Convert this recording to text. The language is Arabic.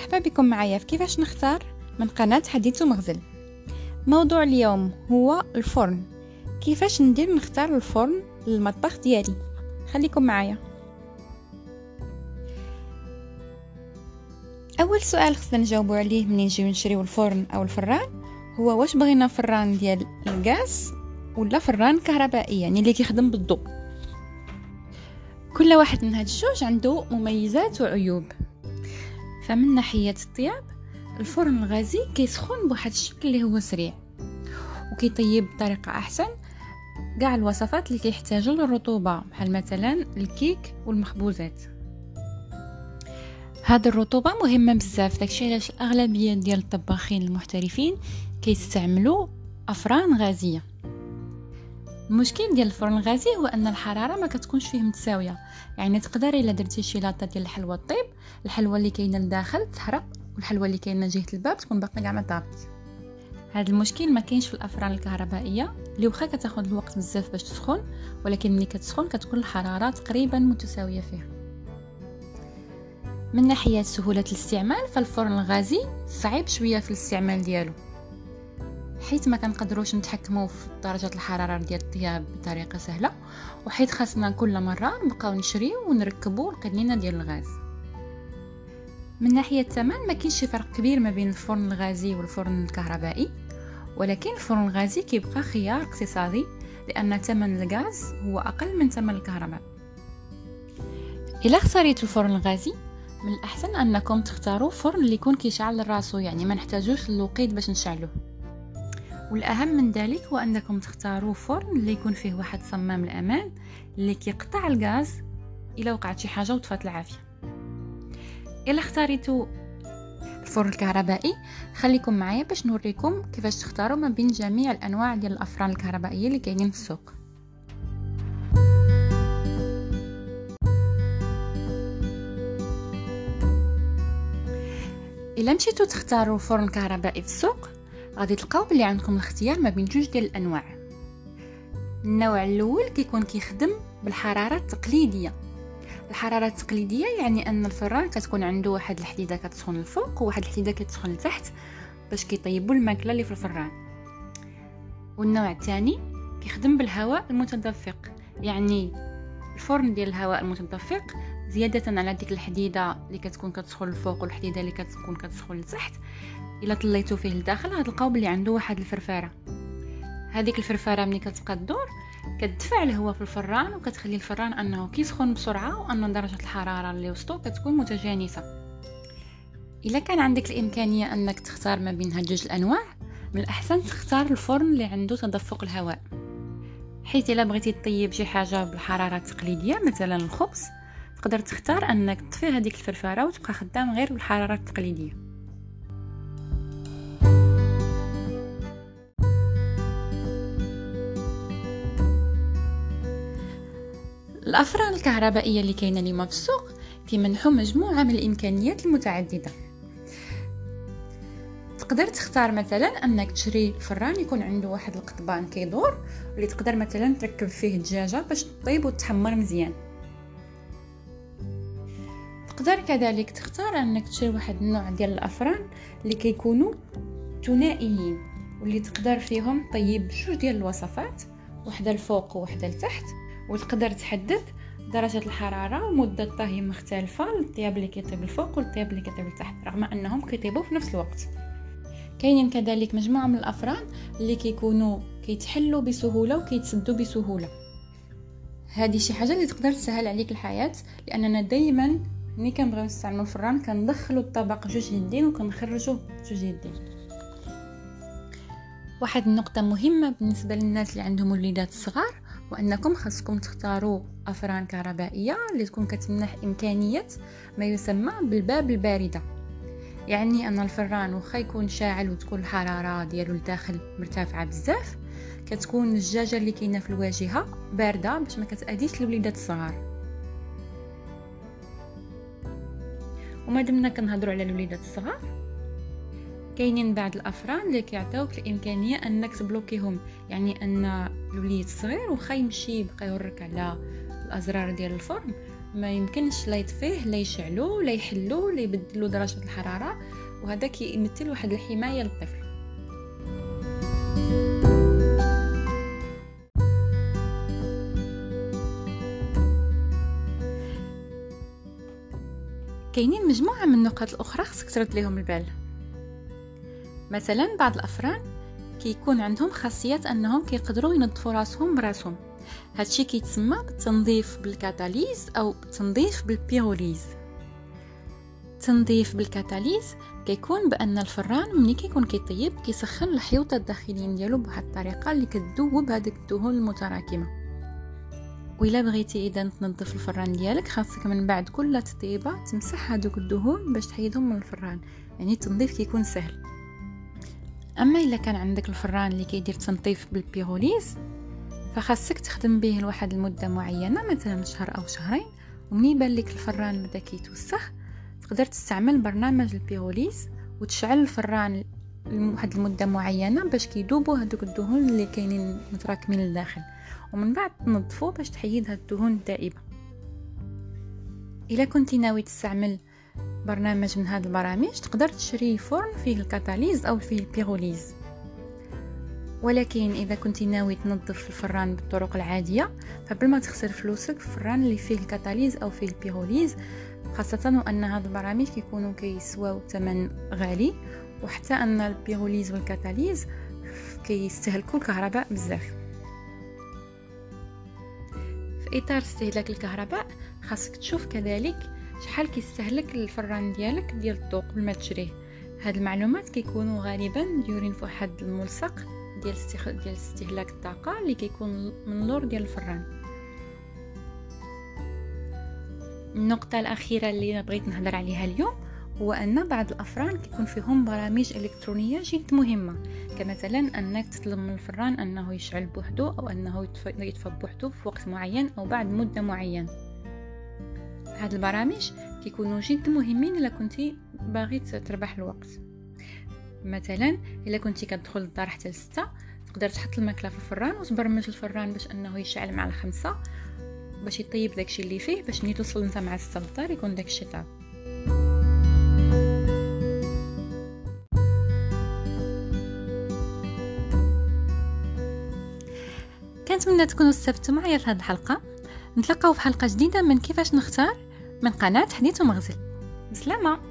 مرحبا بكم معايا في كيفاش نختار من قناة حديث ومغزل موضوع اليوم هو الفرن. كيفاش ندير نختار الفرن للمطبخ ديالي؟ خليكم معايا. أول سؤال خصنا نجاوبوا عليه منين نجيو نشريو الفرن أو الفران هو واش بغينا فران ديال الغاز ولا فران كهربائي؟ يعني اللي كيخدم بالضوء. كل واحد من هاد الجوج عنده مميزات وعيوب. فمن ناحية الطياب الفرن الغازي كيسخن بواحد الشكل اللي هو سريع وكيطيب بطريقة أحسن كاع الوصفات اللي كيحتاجوا للرطوبة بحال مثلا الكيك والمخبوزات. هاد الرطوبة مهمة بزاف داكشي علاش الأغلبية ديال الطباخين المحترفين كيستعملوا أفران غازية. المشكل ديال الفرن الغازي هو أن الحرارة ما كتكونش فيه متساوية. يعني تقدر إلا درتي شي لاطة ديال الحلوى طيب الحلوى اللي كاينة لداخل تحرق والحلوى اللي كاينة جهة الباب تكون باقا كاع ما طابت. هذا المشكل ما كاينش في الأفران الكهربائية اللي واخا كتاخذ الوقت بزاف باش تسخن ولكن ملي كتسخن كتكون الحرارة تقريبا متساوية فيها من ناحية سهولة الاستعمال فالفرن الغازي صعيب شوية في الاستعمال ديالو. حيث ما كنقدروش نتحكموا في درجة الحرارة ديال الطياب بطريقة سهلة وحيث خاصنا كل مرة نبقاو نشريو ونركبوا القنينه ديال الغاز. من ناحية الثمن ما كاينش شي فرق كبير ما بين الفرن الغازي والفرن الكهربائي ولكن الفرن الغازي كيبقى خيار اقتصادي لأن ثمن الغاز هو أقل من ثمن الكهرباء. إلا اختاريتوا الفرن الغازي من الأحسن أنكم تختاروا فرن اللي يكون كيشعل راسو يعني ما نحتاجوش الوقيد باش نشعلوه. والأهم من ذلك هو أنكم تختاروا فرن اللي يكون فيه واحد صمام الأمان اللي كيقطع الغاز إلا وقعت شي حاجة وطفات العافية. الا اختاريتوا الفرن الكهربائي. خليكم معايا باش نوريكم كيفاش تختاروا ما بين جميع الأنواع ديال الأفران الكهربائية اللي كاينين في السوق. إلا مشيتوا تختاروا فرن كهربائي في السوق غادي تلقاو بلي عندكم الاختيار ما بين جوج ديال الأنواع. النوع الأول كيكون كيخدم بالحرارة التقليدية. الحرارة التقليدية يعني أن الفران كتكون عنده واحد الحديدة كتسخن الفوق وواحد الحديدة كتسخن لتحت باش كيطيبوا الماكلة اللي في الفران. والنوع الثاني كيخدم بالهواء المتدفق. يعني الفرن ديال الهواء المتدفق زيادة على ديك الحديدة اللي كتكون كتسخن الفوق والحديدة اللي كتكون كتسخن لتحت. إلا طليتو فيه لداخل غتلقاو بلي عنده واحد الفرفارة. هذيك الفرفارة ملي كتبقى تدور كتدفع الهواء في الفران وكتخلي الفران أنه كيسخن بسرعة وان درجة الحرارة اللي وسطو كتكون متجانسة. إلا كان عندك الإمكانية أنك تختار ما بين هاد جوج الأنواع من الأحسن تختار الفرن اللي عنده تدفق الهواء. حيث إلا بغيتي تطيب شي حاجة بالحرارة التقليدية مثلا الخبز تقدر تختار أنك تطفي هذيك الفرفارة وتبقى خدام غير بالحرارة التقليدية. الأفران الكهربائية اللي كاينة اليوم في السوق كيمنحوا مجموعة من الإمكانيات المتعددة. تقدر تختار مثلا أنك تشري الفران يكون عنده واحد القضبان كيدور اللي تقدر مثلا تركب فيه الدجاجه باش تطيب وتحمر مزيان. تقدر كذلك تختار أنك تشري واحد النوع ديال الأفران اللي كيكونوا ثنائيين واللي تقدر فيهم طيب جوج ديال الوصفات وحده الفوق وحده لتحت. وتقدر تحدد درجة الحرارة ومدة الطهي مختلفة للطياب اللي كيطيب الفوق والطياب اللي كيطيب التحت رغم أنهم كيطيبوا في نفس الوقت. كاينين كذلك مجموعة من الافران اللي كيكونوا كيتحلوا بسهولة وكيتسدوا بسهولة. هذه شي حاجة اللي تقدر تسهل عليك الحياة لأننا دائما ملي كنبغيو نستعملوا الفران كندخلوا الطبق جوج يدين وكنخرجوه جوج يدين. واحد النقطة مهمة بالنسبة للناس اللي عندهم وليدات صغار وأنكم خاصكم تختاروا أفران كهربائية اللي تكون كتمنح إمكانية ما يسمى بالباب الباردة. يعني أن الفران واخا يكون شاعل وتكون الحرارة ديالو لداخل مرتفعة بزاف كتكون الزجاجة اللي كاينة في الواجهة باردة باش ما كتأذيش الوليدات الصغار. وما دمنا كنهضروا على الوليدات الصغار؟ كاينين بعض الافران اللي كيعطيوك الإمكانية أنك تبلوكيهم. يعني أن الوليد الصغير واخا يمشي يبقى يورك على الأزرار ديال الفرن ما يمكنش لا يطفيه لا يشعلو لا يحلو لا يبدلو درجة الحرارة. وهذا كيمثل واحد الحماية للطفل. كاينين مجموعة من النقاط الأخرى خصك ترد لهم البال. مثلا بعض الافران كيكون عندهم خاصيه أنهم كيقدروا ينظفوا راسهم براسهم. هادشي كيتسمى بالتنظيف بال catalyse أو بالتنظيف بال pyrolyse. التنظيف بال catalyse كيكون بأن الفران ملي كيكون كيطيب كيسخن الحيوط الداخليين ديالو بواحد الطريقة اللي كتذوب هذيك الدهون المتراكمة. وإلا بغيتي إذا تنظف الفران ديالك خاصك من بعد كل تطيبة تمسح هذوك الدهون باش تحيدهم من الفران. يعني التنظيف كيكون سهل. أما إلا كان عندك الفران اللي كيدير تنظيف بال pyrolyse فخاصك تخدم به لواحد المدة معينة مثلا شهر أو شهرين ومني يبان لك الفران بدا كيتوسخ تقدر تستعمل برنامج ال pyrolyse وتشعل الفران لواحد المدة معينة باش كيدوبوا هذوك الدهون اللي كاينين متراكمين لداخل ومن بعد تنظفو باش تحيد هاد الدهون الدائبة. إلا كنتي ناوي تستعمل برنامج من هاد البرامج تقدر تشري فرن فيه ال catalyse أو فيه ال pyrolyse ولكن إذا كنت ناوي تنظف الفران بالطرق العادية فقبل ما تخسر فلوسك في الفران اللي فيه ال catalyse أو فيه ال pyrolyse خاصة وأن هاد البرامج كيكونوا كيسواو ثمن غالي وحتى أن ال pyrolyse وال catalyse كيستهلكوا الكهرباء بزاف. في إطار استهلاك الكهرباء خاصك تشوف كذلك شحال كيستهلك الفران ديالك ديال الضوء قبل ما تشريه هاد المعلومات كيكونوا غالبا دايرين في واحد الملصق ديال. ديال استهلاك الطاقة اللي كيكون من اللور ديال الفران النقطة الأخيرة اللي بغيت نهضر عليها اليوم هو أن بعض الأفران كيكون فيهم برامج إلكترونية جد مهمة كمثلا أنك تطلب من الفران أنه يشعل بوحدو أو أنه يطفى بوحدو في وقت معين أو بعد مدة معينة هاد البرامج كيكونوا جد مهمين إلا كنتي باغي تربح الوقت. مثلا إلا كنتي كتدخل الدار حتى لستة تقدر تحط الماكله في الفران وتبرمج الفران باش أنه يشعل مع الخمسة باش يطيب داكشي اللي فيه باش ملي توصل أنت مع ستة للدار يكون داكشي طاب. كنتمنى تكونوا استفدتوا معايا في هذه الحلقة. نتلاقاو في حلقة جديدة من كيفاش نختار؟ من قناة حديث ومغزل. بسلامه